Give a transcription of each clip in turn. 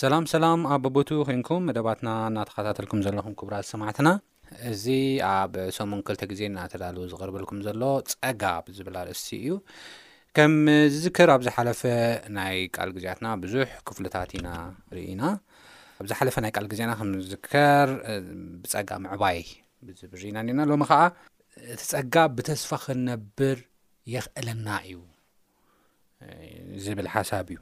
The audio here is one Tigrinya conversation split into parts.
ሰላም ሰላም ኣብ በቦትኡ ኮንኩም መደባትና እናተኸታተልኩም ዘለኹም ክቡራት ሰማዕትና እዚ ኣብ ሰሙን ክልተ ግዜ እናተዳለወ ዝቐርበልኩም ዘሎ ጸጋ ብዝብል ኣርእስቲ እዩ ከም ዝዝከር ኣብ ዝሓለፈ ናይ ቃል ግዜያትና ብዙሕ ክፍልታት ኢና ርኢና ኣብ ዝሓለፈ ናይ ቃል ግዜና ከም ዝዝከር ብፀጋ ምዕባይ ብዝብል ርኢና ኒና ሎሚ ከዓ እቲ ፀጋ ብተስፋ ክንነብር የኽእለና እዩ ዝብል ሓሳብ እዩ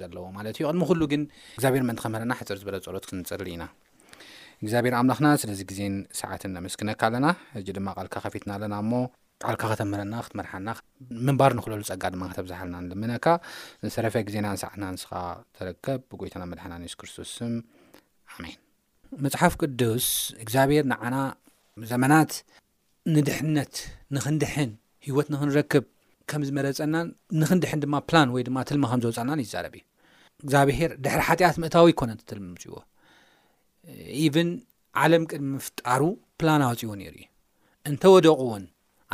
ዘለዎ ማለት እዩ ቅድሚ ኩሉ ግን እግዚኣብሔር ምእንቲ ከምህረና ሕፅር ዝበለ ፀሎት ክንፅሊ ኢና እግዚኣብሔር ኣምላኽና ስለዚ ግዜን ሰዓትን ነመስግነካ ኣለና ሕጂ ድማ ቃልካ ከፊትና ኣለና እሞ ቃልካ ከተምህረና ክትመርሓና ምንባር ንክለሉ ፀጋ ድማ ከተብዝሓልና ንልምነካ ዝተረፈ ግዜና ንሰዓትና ንስኻ ተረከብ ብጎይታና መድሓና ንየሱስ ክርስቶስ ስም ኣሜን መፅሓፍ ቅዱስ እግዚኣብሔር ንዓና ዘመናት ንድሕነት ንኽንድሕን ህይወት ንኽንረክብ ከም ዝመረጸናን ንኽንድሕን ድማ ፕላን ወይ ድማ ትልሚ ከም ዘውጻናን ይዛረብ እዩ እግዚኣብሄር ድሕሪ ሓጢኣት ምእታዊ ኣይኮነ ቲ ትልሚ ምፅዎ ኢብን ዓለም ቅድሚ ምፍጣሩ ፕላን ኣውፅዎ ነይሩ እዩ እንተወደቑ እውን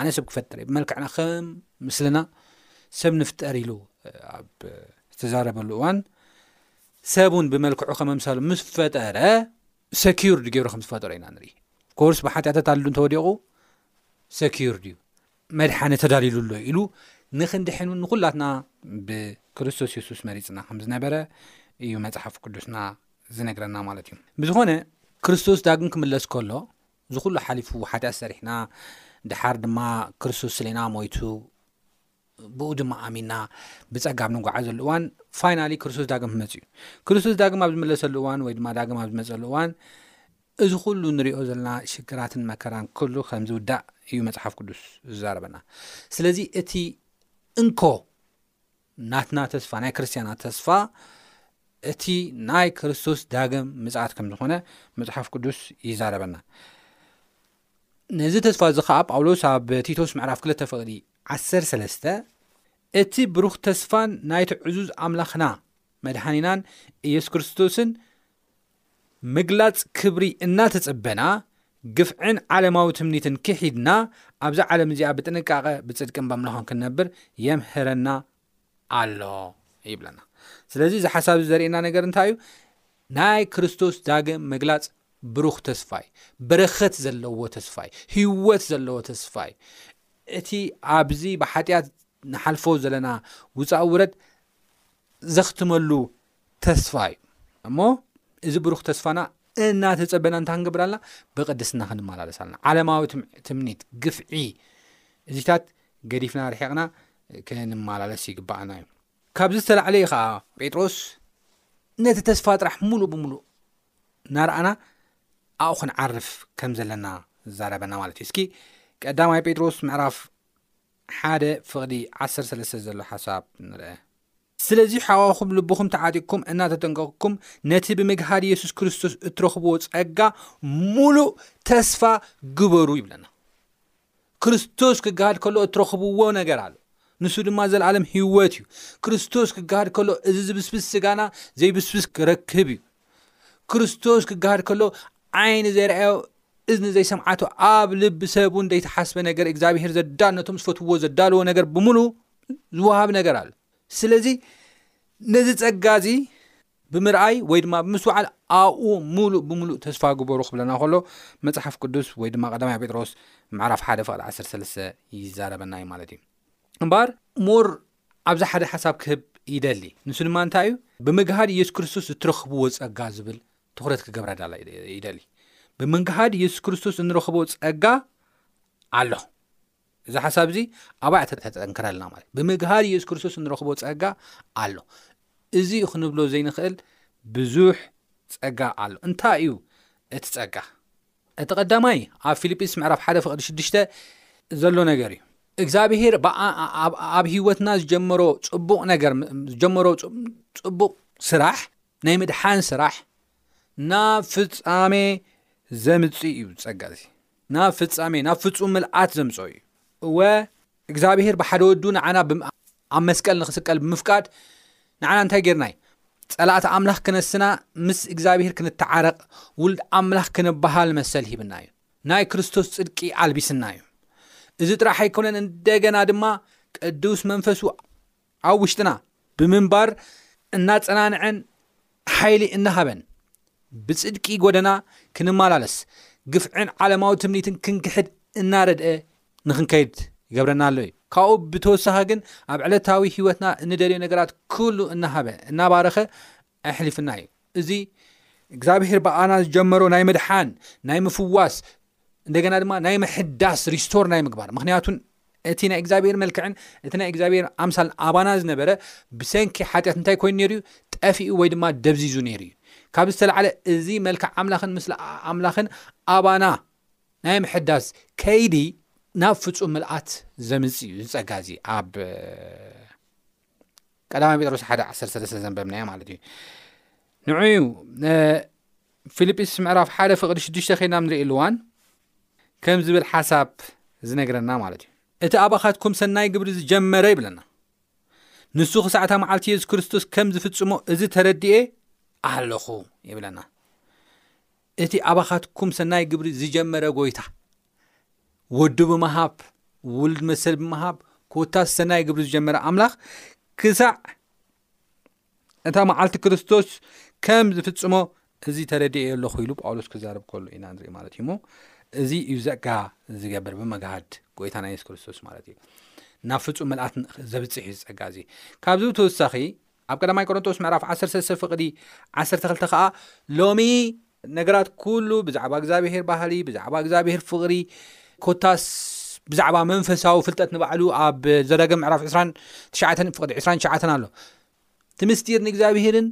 ኣነ ሰብ ክፈጥር እ ብመልክዕና ከም ምስልና ሰብ ንፍጠር ኢሉ ኣብ ዝተዛረበሉ እዋን ሰብ እውን ብመልክዑ ከመምሳሉ ምስ ፈጠረ ሰኪርድ ገይሩ ከም ዝፈጠሮ ኢና ንርኢ ኮርስ ብሓጢኣተት ኣሉ እንተወዲቑ ሰኪርድ እዩ መድሓነ ተዳልሉ ኣሎ ኢሉ ንክንድሕን ውን ንኩላትና ብክርስቶስ የሱስ መሪፅና ከም ዝነበረ እዩ መፅሓፍ ቅዱስና ዝነግረና ማለት እዩ ብዝኾነ ክርስቶስ ዳግም ክምለስ ከሎ ዝኩሉ ሓሊፉ ሓጢኣት ሰሪሕና ድሓር ድማ ክርስቶስ ስለና ሞይቱ ብኡ ድማ ኣሚና ብጸጋ ኣብ ንጓዓዘሉ እዋን ፋይናሊ ክርስቶስ ዳግም ክመፅ እዩ ክርስቶስ ዳግም ኣብ ዝመለሰሉ እዋን ወይ ድማ ዳግም ኣብ ዝመፀሉ እዋን እዚ ኩሉ ንሪኦ ዘለና ሽግራትን መከራን ኩሉ ከም ዝውዳእ እዩ መፅሓፍ ቅዱስ ዝዛረበና ስለዚ እቲ እንኮ ናትና ተስፋ ናይ ክርስትያናት ተስፋ እቲ ናይ ክርስቶስ ዳግም ምፅኣት ከም ዝኾነ መፅሓፍ ቅዱስ ይዛረበና ነዚ ተስፋ እዚ ከዓ ጳውሎስ ኣብ ቲቶስ ምዕራፍ ክልተ ፍቕዲ ዓሰርተ ሰለስተ እቲ ብሩኽ ተስፋን ናይቲ ዕዙዝ ኣምላኽና መድኃኒናን ኢየሱስ ክርስቶስን ምግላጽ ክብሪ እናተጸበና ግፍዕን ዓለማዊ ትምኒትን ክሒድና ኣብዛ ዓለም እዚኣ ብጥንቃቐ ብጽድቅን በምላኾን ክንነብር የምህረና ኣሎ ይብለና ስለዚ እዚ ሓሳብ ዘርእየና ነገር እንታይ እዩ ናይ ክርስቶስ ዳግም ምግላፅ ብሩኽ ተስፋይ በረኸት ዘለዎ ተስፋይ ህይወት ዘለዎ ተስፋይ እቲ ኣብዚ ብሓጢኣት ንሓልፎ ዘለና ውፃእ ውረድ ዘኽትመሉ ተስፋ እዩ እሞ እዚ ብሩኽ ተስፋና እናተጸበና እንታይ ክንገብር ኣለና ብቅድስና ክንመላለስ ኣለና ዓለማዊ ትምኒት ግፍዒ እዚታት ገዲፍና ርሒቕና ክንመላለስ ይግባኣና እዩ ካብዚ ዝተላዕለ እዩ ከዓ ጴጥሮስ ነቲ ተስፋ ጥራሕ ሙሉእ ብምሉእ ናርኣና ኣብኡ ክንዓርፍ ከም ዘለና ዝዛረበና ማለት እዩ እስኪ ቀዳማይ ጴጥሮስ ምዕራፍ ሓደ ፍቕዲ 13 ዘሎ ሓሳብ ንርአ ስለዚ ሓዋኹም ልብኹም ተዓጢቅኩም እናተጠንቀቅኩም ነቲ ብምግሃድ የሱስ ክርስቶስ እትረኽብዎ ጸጋ ሙሉእ ተስፋ ግበሩ ይብለና። ክርስቶስ ክገሃድ ከሎ እትረኽብዎ ነገር ኣሎ። ንሱ ድማ ዘለዓለም ህይወት እዩ። ክርስቶስ ክገሃድ ከሎ እዚ ዝብስብስ ስጋና ዘይብስብስ ክረክብ እዩ። ክርስቶስ ክገሃድ ከሎ ዓይኒ ዘይረኣዮ እዝኒ ዘይሰምዓቶ ኣብ ልቢ ሰብ እውን ዘይተሓስበ ነገር እግዚኣብሄር ዘዳነቶም ዝፈትውዎ ዘዳልዎ ነገር ብምሉ ዝወሃብ ነገር ኣሎ ስለዚ ነዚ ጸጋ እዚ ብምርኣይ ወይ ድማ ብምስውዓል ኣብኡ ሙሉእ ብምሉእ ተስፋ ግበሩ ክብለና ከሎ መፅሓፍ ቅዱስ ወይ ድማ ቀዳማይ ጴጥሮስ ምዕራፍ ሓደ ፍቅዲ 13 ይዛረበና እዩ ማለት እዩ እምበኣር ሞር ኣብዚ ሓደ ሓሳብ ክህብ ይደሊ ንሱ ድማ እንታይ እዩ ብምግሃድ ኢየሱስ ክርስቶስ እትረኽብዎ ጸጋ ዝብል ትኩረት ክገብረ ዳላ ይደሊ ብምግሃድ ኢየሱስ ክርስቶስ እንረኽቦ ጸጋ ኣሎ እዚ ሓሳብ እዚ ኣባይ ተጠንክረልና ማለት ብምግሃር ኢየሱስ ክርስቶስ እንረኽቦ ጸጋ ኣሎ እዚ ክንብሎ ዘይንኽእል ብዙሕ ጸጋ ኣሎ እንታይ እዩ እቲ ጸጋ እቲ ቀዳማይ ኣብ ፊልጲስ ምዕራፍ ሓደ ፍቅዲ ሽዱሽተ ዘሎ ነገር እዩ እግዚኣብሄር ኣብ ህይወትና ዝጀመሮ ፅቡቅ ነገር ዝጀመሮ ፅቡቅ ስራሕ ናይ ምድሓን ስራሕ ናብ ፍፃሜ ዘምፅእ እዩ ፀጋ እዚ ናብ ፍጻሜ፣ ናብ ፍጹም ምልኣት ዘምጽኦ እዩ። እወ፣ እግዝኣብሄር ብሓደ ወዱ ንዓና ብም ኣብ መስቀል ንኽስቀል ብምፍቃድ፣ ንዓና እንታይ ጌርና እዩ? ጸላእቲ ኣምላኽ ክነስና፣ ምስ እግዝኣብሄር ክንተዓረቕ፣ ውሉድ ኣምላኽ ክንበሃል መሰል ሂብና እዩ። ናይ ክርስቶስ ጽድቂ ኣልቢስና እዩ። እዚ ጥራሕ ኣይኮነን እንደገና ድማ ቅዱስ መንፈሱ ኣብ ውሽጥና ብምንባር እናፀናንዐን ሓይሊ እናሃበን ብፅድቂ ጎደና ክንመላለስ ግፍዕን ዓለማዊ ትምኒትን ክንክሕድ እናረድኤ ንክንከይድ ይገብረና ኣሎ እዩ። ካብኡ ብተወሳኺ ግን ኣብ ዕለታዊ ህይወትና እንደልዮ ነገራት ኩሉ እናሃበ እናባረኸ ኣሕሊፍና እዩ እዚ እግዚኣብሄር ብኣና ዝጀመሮ ናይ ምድሓን ናይ ምፍዋስ እንደገና ድማ ናይ ምሕዳስ ሪስቶር ናይ ምግባር ምክንያቱን እቲ ናይ እግዚኣብሄር መልክዕን እቲ ናይ እግዚኣብሄር ኣምሳል ኣባና ዝነበረ ብሰንኪ ሓጢኣት እንታይ ኮይኑ ነይሩ እዩ ጠፊኡ ወይ ድማ ደብዚዙ ነይሩ እዩ ካብ ዝተላዓለ እዚ መልክዕ ኣምላኽን ምስ ኣምላኽን ኣባና ናይ ምሕዳስ ከይዲ ናብ ፍፁም ምልኣት ዘምፅ እዩ ዝፀጋ እዚ ኣብ ቀዳማይ ጴጥሮስ ሓደ ዓሰርተ ሰለስተ ዘንበብናዮ ማለት እዩ ንዑዩ ፊልጵስ ምዕራፍ ሓደ ፍቕዲ ሽዱሽተ ከይና ንርእየሉ እዋን ከም ዝብል ሓሳብ ዝነግረና ማለት እዩ እቲ ኣባኻትኩም ሰናይ ግብሪ ዝጀመረ ይብለና ንሱ ክሳዕታ መዓልቲ የሱስ ክርስቶስ ከም ዝፍጽሞ እዚ ተረድኤ ኣለኹ ይብለና እቲ ኣባኻትኩም ሰናይ ግብሪ ዝጀመረ ጎይታ፣ ወዱ ብምሃብ፣ ውሉድ መሰል ብምሃብ፣ ኮታስ ሰናይ ግብሪ ዝጀመረ ኣምላኽ፣ ክሳዕ እታ መዓልቲ ክርስቶስ ከም ዝፍጽሞ እዚ ተረድኤዮ ኣለኹ ኢሉ ጳውሎስ ክዛረብ ከሉ ኢና ንርኢ ማለት እዩ እሞ እዚ እዩ ዘጋ ዝገብር ብመግሃድ ጎይታና የሱስ ክርስቶስ ማለት እዩ ናብ ፍፁም መልኣት ዘብፅሕ እዩ ዝፀጋ እዚ ካብዚ ተወሳኺ ኣብ ቀዳማይ ቆሮንቶስ ምዕራፍ ዓሰርተ ሰፍቕዲ ዓሰርተ ክልተ ከኣ ሎሚ ነገራት ኩሉ ብዛዕባ እግዚኣብሄር ባህሊ ብዛዕባ እግዚኣብሄር ፍቕሪ ኮታስ ብዛዕባ መንፈሳዊ ፍልጠት ንባዕሉ ኣብ ዘዳግም ምዕራፍ 29 ፍቅዲ 29 ኣሎ እቲ ምስጢር ንእግዚኣብሄርን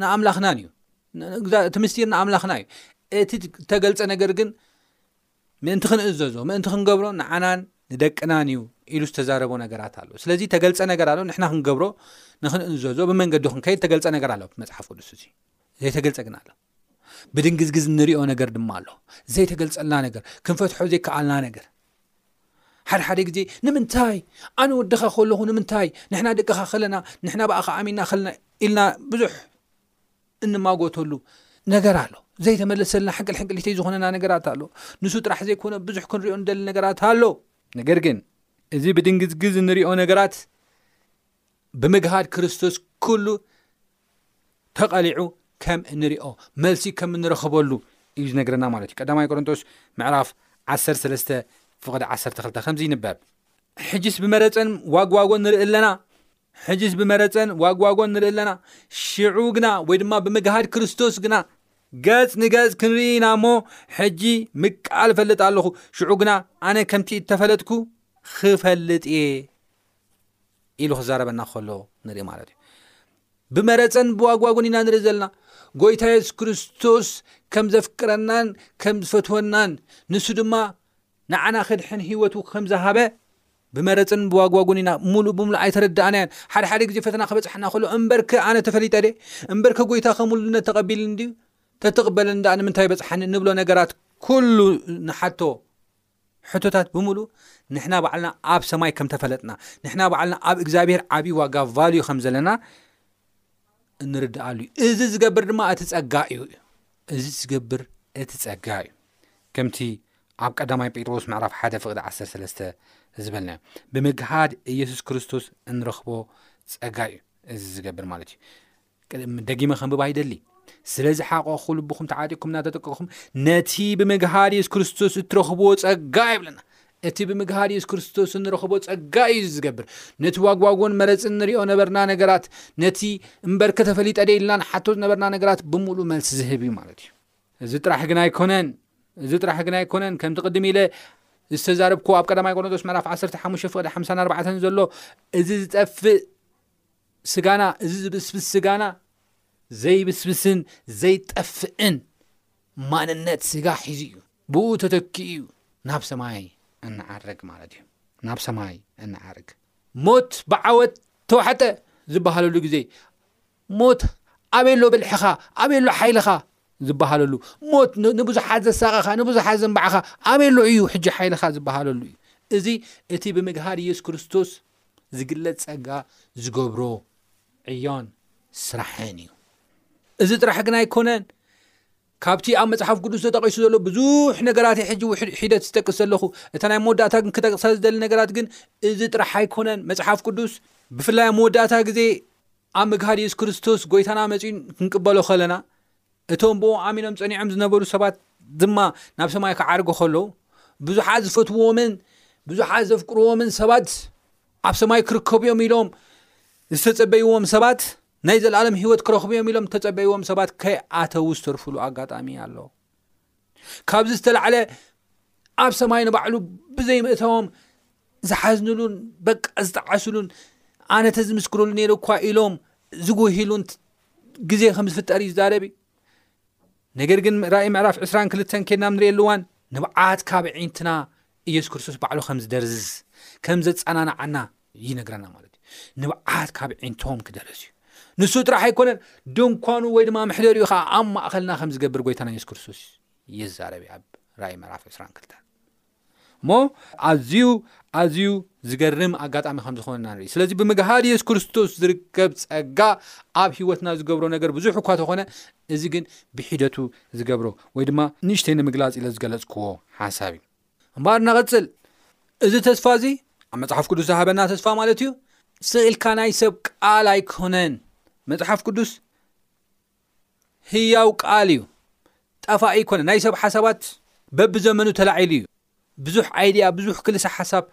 ንኣምላኽናን እዩ እቲ ምስጢር ንኣምላኽና እዩ እቲ ተገልፀ ነገር ግን ምእንቲ ክንእዘዞ፣ ምእንቲ ክንገብሮ ንዓናን ንደቅናን እዩ ኢሉ ዝተዛረቦ ነገራት ኣሎ። ስለዚ እተገልጸ ነገር ኣሎ፣ ንሕና ክንገብሮ፣ ንኽንእዘዞ ብመንገዱ ክንከይድ እተገልጸ ነገር ኣሎ ኣብቲ መጽሓፍ ቅዱስ እዚ። ዘይተገልጸ ግን ኣሎ። ብድንግዝግዝ እንሪኦ ነገር ድማ ኣሎ። ዘይተገልጸልና ነገር፣ ክንፈትሖ ዘይከኣልና ነገር። ሓደ ሓደ ግዜ ንምንታይ ኣነ ወድኻ ከለኹ ንምንታይ ንሕና ደቅኻ ከለና ንሕና ብኣኻ ኣሚና ከለና ኢልና ብዙሕ እንማጎተሉ ነገር ኣሎ ዘይተመለሰልና ሕንቅል ሕንቅሊተይ ዝኾነና ነገራት ኣሎ ንሱ ጥራሕ ዘይኮነ ብዙሕ ክንሪኦ ንደሊ ነገራት ኣሎ ነገር ግን እዚ ብድንግዝግዝ እንሪኦ ነገራት ብምግሃድ ክርስቶስ ኩሉ ተቐሊዑ ከም እንሪኦ መልሲ ከም እንረኽበሉ እዩ ዝነገረና ማለት እዩ ቀዳማይ ቆሮንጦስ ምዕራፍ 13 ፍቕዲ 12 ከምዚ ይንበብ ሕጅስ ብመረፀን ዋግዋጎ ንርኢ ኣለና ሕጅስ ብመረጸን ዋግዋጎን ንርኢ ኣለና። ሽዑ ግና ወይ ድማ ብምግሃድ ክርስቶስ ግና ገጽ ንገጽ ክንርኢ ኢና እሞ ሕጂ ምቃል እፈልጥ ኣለኹ፣ ሽዑ ግና ኣነ ከምቲ እተፈለጥኩ ኽፈልጥ እየ ኢሉ ክዛረበና ከሎ ንርኢ ማለት እዩ። ብመረጸን ብዋግዋጎን ኢና ንርኢ ዘለና። ጎይታ የሱስ ክርስቶስ ከም ዘፍቅረናን ከም ዝፈትወናን ንሱ ድማ ንዓና ክድሕን ህይወቱ ከም ዝሃበ ብመረጽን ብዋግዋጉን ኢና ምሉእ ብምሉእ ኣይተረዳእናዮን ሓደ ሓደ ግዜ ፈተና ክበጽሓና ከሎ እምበርከ ኣነ ተፈሊጠ ድየ እምበርከ ጎይታኸ ምሉእነት ተቐቢልኒ ድዩ ተትቕበለኒ ደኣ ንምንታይ በጽሓኒ እንብሎ ነገራት ኩሉ ንሓቶ ሕቶታት ብምሉእ ንሕና ባዕልና ኣብ ሰማይ ከም ተፈለጥና ንሕና ባዕልና ኣብ እግዚኣብሔር ዓብዪ ዋጋ ቫልዩ ከም ዘለና እንርድኣሉ እዩ እዚ ዝገብር ድማ እቲ ጸጋ እዩ እዚ ዝገብር እቲ ጸጋ እዩ ከምቲ ኣብ ቀዳማይ ጴጥሮስ ምዕራፍ ሓደ ፍቕዲ ዓሰርተ ሰለስተ ዝበልናዮ ብምግሃድ ኢየሱስ ክርስቶስ እንረኽቦ ጸጋ እዩ እዚ ዝገብር ማለት እዩ። ቅድም ደጊመ ከንብብ ኣይደሊ ስለ ዝሓቆኹ ልብኹም ተዓጢቕኩም እናተጠቀኹም ነቲ ብምግሃድ ኢየሱስ ክርስቶስ እትረኽብዎ ጸጋ ይብለና። እቲ ብምግሃድ የሱስ ክርስቶስ እንረኽቦ ጸጋ እዩ ዝገብር ነቲ ዋግዋጎን መረፅን ንሪኦ ነበርና ነገራት ነቲ እምበር ከተፈሊጠደ ኢልና ንሓቶ ዝነበርና ነገራት ብምሉእ መልሲ ዝህብ እዩ ማለት እዩ እዚ ጥራሕ ግን ኣይኮነን እዚ ጥራሕ ግን ኣይኮነን ከምቲ ቅድም ኢለ ዝተዛረብኩ ኣብ ቀዳማይ ቆሮንቶስ ምዕራፍ 15 ፍቅዲ 54 ዘሎ እዚ ዝጠፍእ ስጋና እዚ ዝብስብስ ስጋና ዘይብስብስን ዘይጠፍእን ማንነት ስጋ ሒዙ እዩ ብኡ ተተኪ እዩ ናብ ሰማይ እንዓርግ ማለት እዩ ናብ ሰማይ እንዓርግ ሞት ብዓወት ተዋሕጠ ዝበሃለሉ ግዜ ሞት ኣበይ ኣሎ ብልሕኻ፣ ኣበይ ኣሎ ሓይልኻ ዝበሃለሉ፣ ሞት ንብዙሓት ዘሳቐኻ፣ ንብዙሓት ዘንባዕኻ፣ ኣበይ ኣሎ እዩ ሕጂ ሓይልኻ ዝበሃለሉ እዩ። እዚ እቲ ብምግሃድ ኢየሱስ ክርስቶስ ዝግለጽ ጸጋ ዝገብሮ ዕዮን ስራሕን እዩ። እዚ ጥራሕ ግን ኣይኮነን። ካብቲ ኣብ መጽሓፍ ቅዱስ ተጠቒሱ ዘሎ ብዙሕ ነገራት እየ ሕጂ ውሕድ ሒደት ዝጠቅስ ዘለኹ። እቲ ናይ መወዳእታ ግን ክጠቅሳ ዝደሊ ነገራት ግን እዚ ጥራሕ ኣይኮነን። መጽሓፍ ቅዱስ ብፍላይ ኣብ መወዳእታ ግዜ ኣብ ምግሃድ የሱስ ክርስቶስ ጎይታና መጺኡን ክንቅበሎ ከለና እቶም ብኡ ኣሚኖም ጸኒዖም ዝነበሩ ሰባት ድማ ናብ ሰማይ ክዓርጉ ከለዉ ብዙሓት ዝፈትውዎምን ብዙሓት ዘፍቅርዎምን ሰባት ኣብ ሰማይ ክርከቡ እዮም ኢሎም ዝተጸበይዎም ሰባት ናይ ዘለኣለም ህይወት ክረኽቡ እዮም ኢሎም እተጸበይዎም ሰባት ከይኣተዉ ዝተርፉሉ ኣጋጣሚ ኣሎ። ካብዚ ዝተላዕለ ኣብ ሰማይ ንባዕሉ ብዘይ ምእታዎም ዝሓዝንሉን በቃ ዝጠዓስሉን ኣነ ተዝምስክረሉ ነይሩ እኳ ኢሎም ዝጉሂሉን ግዜ ከም ዝፍጠር እዩ ዝዛረብ እዩ። ነገር ግን ራእይ ምዕራፍ ዕስራን ክልተን ኬድና ኣብ ንርእየሉ እዋን ንብዓት ካብ ኣዒንትና ኢየሱስ ክርስቶስ ባዕሉ ከም ዝደርዝዝ ከም ዘጸናንዓና ይነግረና ማለት እዩ ንብዓት ካብ ኣዒንቶም ክደርዝ እዩ ንሱ ጥራሕ ኣይኮነን ድንኳኑ ወይ ድማ ምሕደሪኡ ከዓ ኣብ ማእኸልና ከም ዝገብር ጎይታና ኢየሱስ ክርስቶስ ይዛረብ ኣብ ራእይ ምዕራፍ ዕስራን ክልተን እሞ ኣዝዩ ኣዝዩ ዝገርም ኣጋጣሚ ከም ዝኾነ ኢና ንርኢ ስለዚ ብምግሃድ የሱስ ክርስቶስ ዝርከብ ጸጋ ኣብ ህይወትና ዝገብሮ ነገር ብዙሕ እኳ ተኾነ እዚ ግን ብሒደቱ ዝገብሮ ወይ ድማ ንእሽተይ ንምግላጽ ኢለ ዝገለጽክዎ ሓሳብ እዩ እምበኣር ነቐጽል እዚ ተስፋ እዚ ኣብ መጽሓፍ ቅዱስ ዝሃበና ተስፋ ማለት እዩ ስኢልካ ናይ ሰብ ቃል ኣይኮነን መጽሓፍ ቅዱስ ህያው ቃል እዩ ጠፋኢ ኣይኮነ ናይ ሰብ ሓሳባት በቢ ዘመኑ ተላዒሉ እዩ ብዙሕ ኣይድያ ብዙሕ ክልሰ ሓሳብ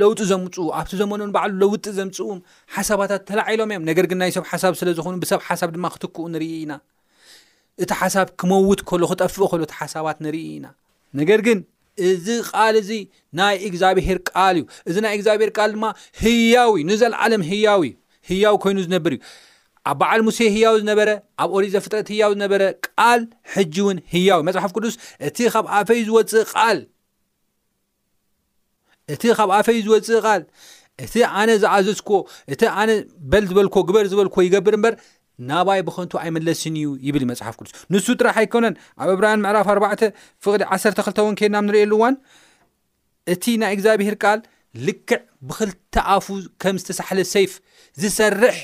ለውጢ ዘምፅኡ ኣብቲ ዘመኑ ንባዕሉ ለውጢ ዘምፅኡ ሓሳባታት ተላዒሎም እዮም ነገር ግን ናይ ሰብ ሓሳብ ስለ ዝኾኑ ብሰብ ሓሳብ ድማ ክትክኡ ንርኢ ኢና እቲ ሓሳብ ክመውት ከሎ ክጠፍእ ከሎ እቲ ሓሳባት ንርኢ ኢና ነገር ግን እዚ ቓል እዚ ናይ እግዝኣብሄር ቃል እዩ። እዚ ናይ እግዝኣብሄር ቃል ድማ ህያው እዩ፣ ንዘልኣለም ህያው እዩ፣ ህያው ኮይኑ ዝነብር እዩ። ኣብ በዓል ሙሴ ህያው ዝነበረ፣ ኣብ ኦሪት ዘፍጥረት ህያው ዝነበረ ቃል ሕጂ እውን ህያው እዩ። መጽሓፍ ቅዱስ እቲ ካብ ኣፈይ ዝወጽእ ቃል እቲ ካብ ኣፈይ ዝወጽእ ቃል እቲ ኣነ ዝኣዘዝክዎ እቲ ኣነ በል ዝበልክዎ ግበር ዝበልክዎ ይገብር እምበር ናባይ ብኸንቱ ኣይምለስን እዩ ይብል መጽሓፍ ቅዱስ። ንሱ ጥራሕ ኣይኮነን፣ ኣብ ዕብራውያን ምዕራፍ ኣርባዕተ ፍቕዲ ዓሰርተ ክልተ እውን ኬድና ኣብ ንርእየሉ እዋን እቲ ናይ እግዚኣብሄር ቃል ልክዕ ብኽልተ ኣፉ ከም ዝተሳሕለ ሰይፍ ዝሰርሕ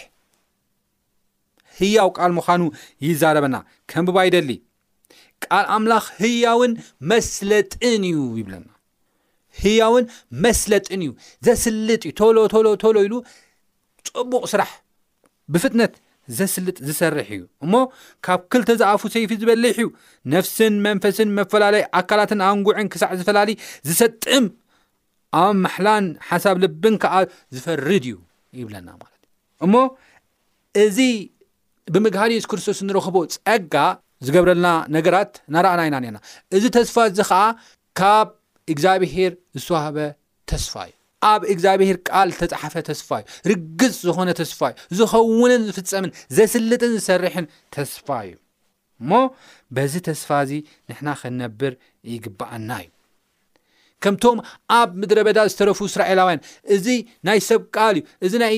ህያው ቃል ምዃኑ ይዛረበና። ከንብባ ይደሊ ቃል ኣምላኽ ህያውን መስለጥን እዩ ይብለና። ህያውን መስለጥን እዩ፣ ዘስልጥ እዩ፣ ቶሎ ቶሎ ቶሎ ኢሉ ጽቡቕ ስራሕ ብፍጥነት ዘስልጥ ዝሰርሕ እዩ እሞ ካብ ክልተ ዝኣፉ ሰይፊ ዝበልሕ እዩ ነፍስን መንፈስን መፈላለይ ኣካላትን ኣንጉዕን ክሳዕ ዝፈላሊ ዝሰጥም ኣብ ማሕላን ሓሳብ ልብን ከዓ ዝፈርድ እዩ ይብለና ማለት እዩ እሞ እዚ ብምግሃር የሱስ ክርስቶስ ንረኽቦ ጸጋ ዝገብረልና ነገራት ናረኣና ኢና ነና እዚ ተስፋ እዚ ከዓ ካብ እግዚኣብሄር ዝተዋህበ ተስፋ እዩ። ኣብ እግዚኣብሄር ቃል ዝተጻሕፈ ተስፋ እዩ። ርግጽ ዝኾነ ተስፋ እዩ። ዝኸውንን ዝፍጸምን ዘስልጥን ዝሰርሕን ተስፋ እዩ። እሞ በዚ ተስፋ እዚ ንሕና ክንነብር ይግብኣና እዩ። ከምቶም ኣብ ምድረ በዳ ዝተረፉ እስራኤላውያን እዚ ናይ ሰብ ቃል እዩ፣ እዚ ናይ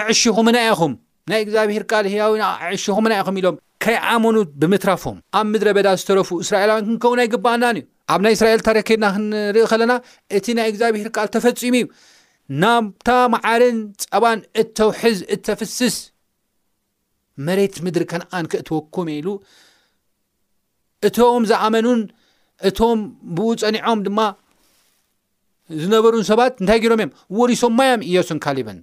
እዕሽኹምና ኢኹም ናይ እግዚኣብሄር ቃል ህያው ኢና ኣዕሺኹምና ኢኹም ኢሎም ከይኣመኑ ብምትራፎም ኣብ ምድረ በዳ ዝተረፉ እስራኤላውያን ክንከውን ኣይግብኣናን እዩ። ኣብ ናይ እስራኤል ታሪኽ ከድና ክንርኢ ከለና እቲ ናይ እግዚኣብሄር ቃል ተፈጺሙ እዩ። ናብታ መዓርን ጸባን እተውሕዝ እተፍስስ መሬት ምድሪ ከነኣን ክእትወኩም እየ ኢሉ እቶም ዝኣመኑን እቶም ብኡ ጸኒዖም ድማ ዝነበሩን ሰባት እንታይ ገይሮም እዮም ወሪሶማ እዮም ኢየሱን ካሊብን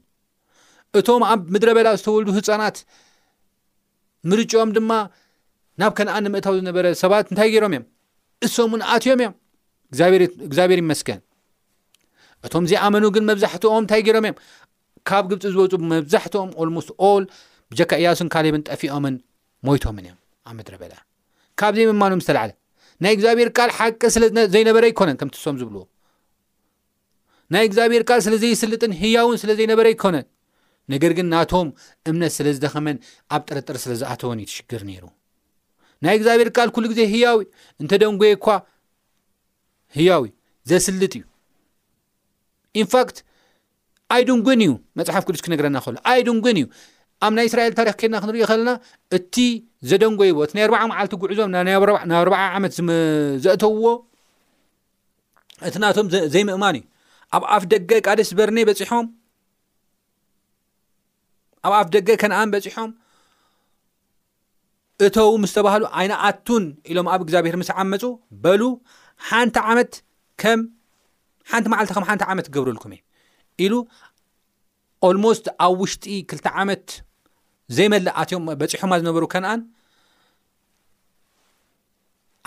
እቶም ኣብ ምድረ በዳ ዝተወልዱ ህፃናት ምርጭኦም ድማ ናብ ከነኣን ንምእታው ዝነበረ ሰባት እንታይ ገይሮም እዮም እሶም እውን ኣትዮም እዮም እግዚኣብሔር ይመስገን እቶም ዘይኣመኑ ግን መብዛሕትኦም እንታይ ገይሮም እዮም ካብ ግብፂ ዝወፁ መብዛሕትኦም ኦልሞስት ኦል ብጀካ እያሱን ካሌብን ጠፊኦምን ሞይቶምን እዮም ኣብ ምድረ በዳ ካብ ዘይምማኖም ዝተላዕለ ናይ እግዚኣብሔር ቃል ሓቂ ስለዘይነበረ ኣይኮነን ከምቲ ሶም ዝብልዎ ናይ እግዚኣብሔር ቃል ስለ ዘይስልጥን ህያውን ስለ ዘይነበረ ኣይኮነን ነገር ግን ናቶም እምነት ስለ ዝደኸመን ኣብ ጥርጥር ስለ ዝኣተወን እዩ ትሽግር ነይሩ ናይ እግዚኣብሔር ቃል ኩሉ ግዜ ህያው እዩ እንተ ደንጎየ እኳ ህያው እዩ ዘስልጥ እዩ ኢንፋክት ኣይድንጉን እዩ መፅሓፍ ቅዱስ ክነግረና ከሎ ኣይድንጉን እዩ ኣብ ናይ እስራኤል ታሪክ ከድና ክንሪኦ ከለና እቲ ዘደንጎይዎ እቲ ናይ ኣርባዓ መዓልቲ ጉዕዞም ናብ ኣርባዓ ዓመት ዘእተውዎ እቲ ናቶም ዘይምእማን እዩ ኣብ ኣፍ ደገ ቃደስ በርኔ በፂሖም ኣብ ኣፍ ደገ ከነኣን በፂሖም እተው ምስ ተባህሉ ኣይነኣቱን ኢሎም ኣብ እግዚኣብሄር ምስ ዓመፁ በሉ ሓንቲ ዓመት ከም ሓንቲ መዓልቲ ከም ሓንቲ ዓመት ክገብረልኩም እየ ኢሉ ኦልሞስት ኣብ ውሽጢ ክልተ ዓመት ዘይመልእ ኣትዮም በፂሖማ ዝነበሩ ከነኣን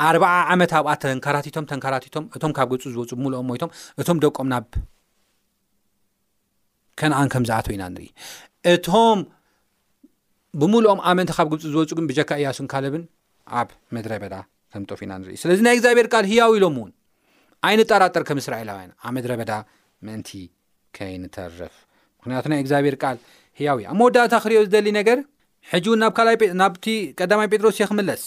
ኣርባዓ ዓመት ኣብኣ ተንከራቲቶም ተንከራቲቶም እቶም ካብ ግብፂ ዝወፁ ብምልኦም ሞይቶም እቶም ደቆም ናብ ከነኣን ከም ዝኣተው ኢና ንርኢ እቶም ብምልኦም ኣመንቲ ካብ ግብፂ ዝወፁ ግን ብጀካ እያሱን ካለብን ኣብ ምድረ በዳ ከም ጠፍ ኢና ንርኢ ስለዚ ናይ እግዚኣብሔር ቃል ህያው ኢሎም እውን ኣይንጠራጠር ከም እስራኤላውያን ኣብ ምድረ በዳ ምእንቲ ከይንተርፍ ምክንያቱ ናይ እግዚኣብሔር ቃል ህያው እዩ ኣብ መወዳእታ ክሪኦ ዝደሊ ነገር ሕጂ እውን ናብ ካልኣይ ጴ- ናብቲ ቀዳማይ ጴጥሮስ እየ ክምለስ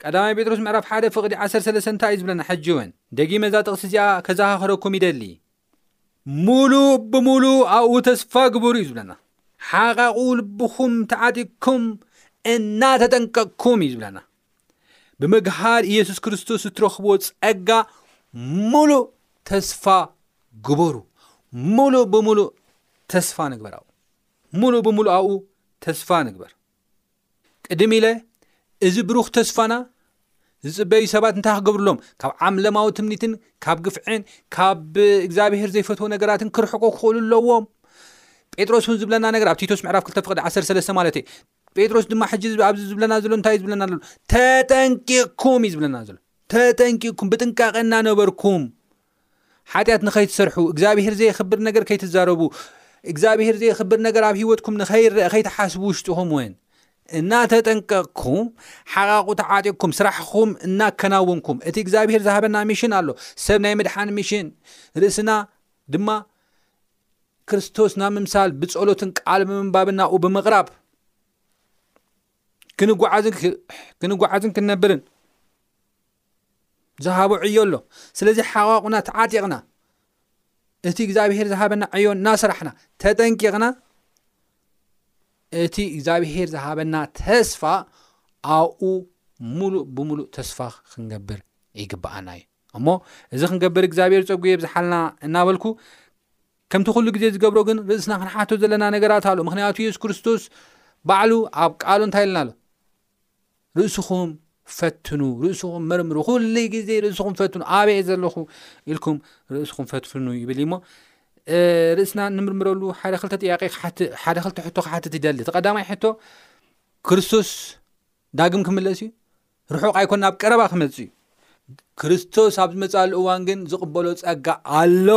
ቀዳማይ ጴጥሮስ ምዕራፍ ሓደ ፍቕዲ ዓሰርተ ሰለስተ እንታይ እዩ ዝብለና ሕጂ እውን ደጊመ እዛ ጥቕሲ እዚኣ ከዘኻኽረኩም ይደሊ ሙሉእ ብሙሉእ ኣብኡ ተስፋ ግበሩ እዩ ዝብለና ሓቓቑ ልብኹም ተዓጢቅኩም እናተጠንቀቅኩም እዩ ዝብለና ብምግሃድ ኢየሱስ ክርስቶስ እትረኽብዎ ጸጋ ምሉእ ተስፋ ግበሩ። ምሉእ ብምሉእ ተስፋ ንግበር ኣብኡ ምሉእ ብምሉእ ኣብኡ ተስፋ ንግበር ቅድም ኢለ እዚ ብሩኽ ተስፋና ዝፅበዩ ሰባት እንታይ ክገብርሎም ካብ ዓምለማዊ ትምኒትን ካብ ግፍዕን ካብ እግዚኣብሄር ዘይፈትዎ ነገራትን ክርሕቁ ክኽእሉ ኣለዎም ጴጥሮስ እውን ዝብለና ነገር ኣብ ቲቶስ ምዕራፍ ክልተ ፍቅዲ ዓሰርተ ሰለስተ ማለት እዩ ጴጥሮስ ድማ ሕጂ ኣብዚ ዝብለና ዘሎ እንታይ እዩ ዝብለና ኣሎ? ተጠንቂቕኩም እዩ ዝብለና ዘሎ። ተጠንቂቕኩም ብጥንቃቐ እናነበርኩም ሓጢኣት ንኸይትሰርሑ እግዚኣብሄር ዘየኽብር ነገር ከይትዛረቡ እግዚኣብሄር ዘየኽብር ነገር ኣብ ሂወትኩም ንኸይረአ ከይትሓስቡ ውሽጥኹም እውን እናተጠንቀቕኩም ሓቓቑ ተዓጢቕኩም ስራሕኹም እናከናወንኩም እቲ እግዚኣብሄር ዝሃበና ሚሽን ኣሎ ሰብ ናይ ምድሓን ሚሽን ርእስና ድማ ክርስቶስና ምምሳል ብጸሎትን ቃል ብምንባብን ናብኡ ብምቕራብ ክንጓዓዝን ክንነብርን ዝሃቦ ዕዮ ኣሎ ስለዚ ሓቋቑና ተዓጢቕና እቲ እግዚኣብሄር ዝሃበና ዕዮ እናሰራሕና ተጠንቂቕና እቲ እግዚኣብሄር ዝሃበና ተስፋ ኣብኡ ሙሉእ ብምሉእ ተስፋ ክንገብር ይግብኣና እዩ እሞ እዚ ክንገብር እግዚኣብሔር ጸጉ የብዝሓልና እናበልኩ ከምቲ ኩሉ ግዜ ዝገብሮ ግን ርእስና ክንሓቶ ዘለና ነገራት ኣሎ ምክንያቱ የሱስ ክርስቶስ ባዕሉ ኣብ ቃሉ እንታይ ኢልና ኣሎ ርእስኹም ፈትኑ ርእስኹም መርምሩ ኩሉ ግዜ ርእስኹም ፈትኑ ኣበየ ዘለኹ ኢልኩም ርእስኹም ፈትፍኑ ይብል እሞ ርእስና ንምርምረሉ ሓደ ክልተ ጥያቄ ሓደ ክልተ ሕቶ ክሓትት ይደሊ እቲ ቀዳማይ ሕቶ ክርስቶስ ዳግም ክምለስ እዩ ርሑቕ ኣይኮን ናብ ቀረባ ክመጽእ እዩ ክርስቶስ ኣብ ዝመጽኣሉ እዋን ግን ዝቕበሎ ጸጋ ኣሎ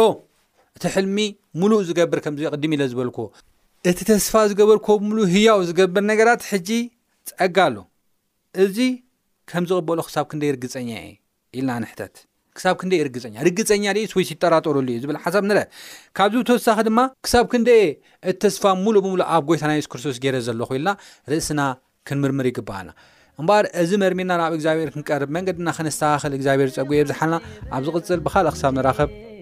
እቲ ሕልሚ ሙሉእ ዝገብር ከምዚ ቅድም ኢለ ዝበልክዎ እቲ ተስፋ ዝገበርክዎ ሙሉእ ህያው ዝገብር ነገራት ሕጂ ጸጋ ኣሎ እዚ ከም ዝቕበሎ ክሳብ ክንደይ ርግጸኛ እየ ኢልና ንሕተት። ክሳብ ክንደይ ርግጸኛ፣ ርግጸኛ ድዩስ ወይስ ይጠራጠረሉ እዩ ዝብል ሓሳብ ንርኣ። ካብዚ ብተወሳኺ ድማ። ክሳብ ክንደይ እየ እቲ ተስፋ ምሉእ ብምሉእ ኣብ ጐይታና የሱስ ክርስቶስ ገይረ ዘለኹ ኢልና ርእስና ክንምርምር ይግብኣና። እምበኣር እዚ መርሚርና ናብ እግዚኣብሔር ክንቀርብ መንገድና ከነስተኻኽል እግዚኣብሔር ጸግኡ የብዝሓልና። ኣብ ዝቕጽል ብኻልእ ክሳብ ንራኸብ።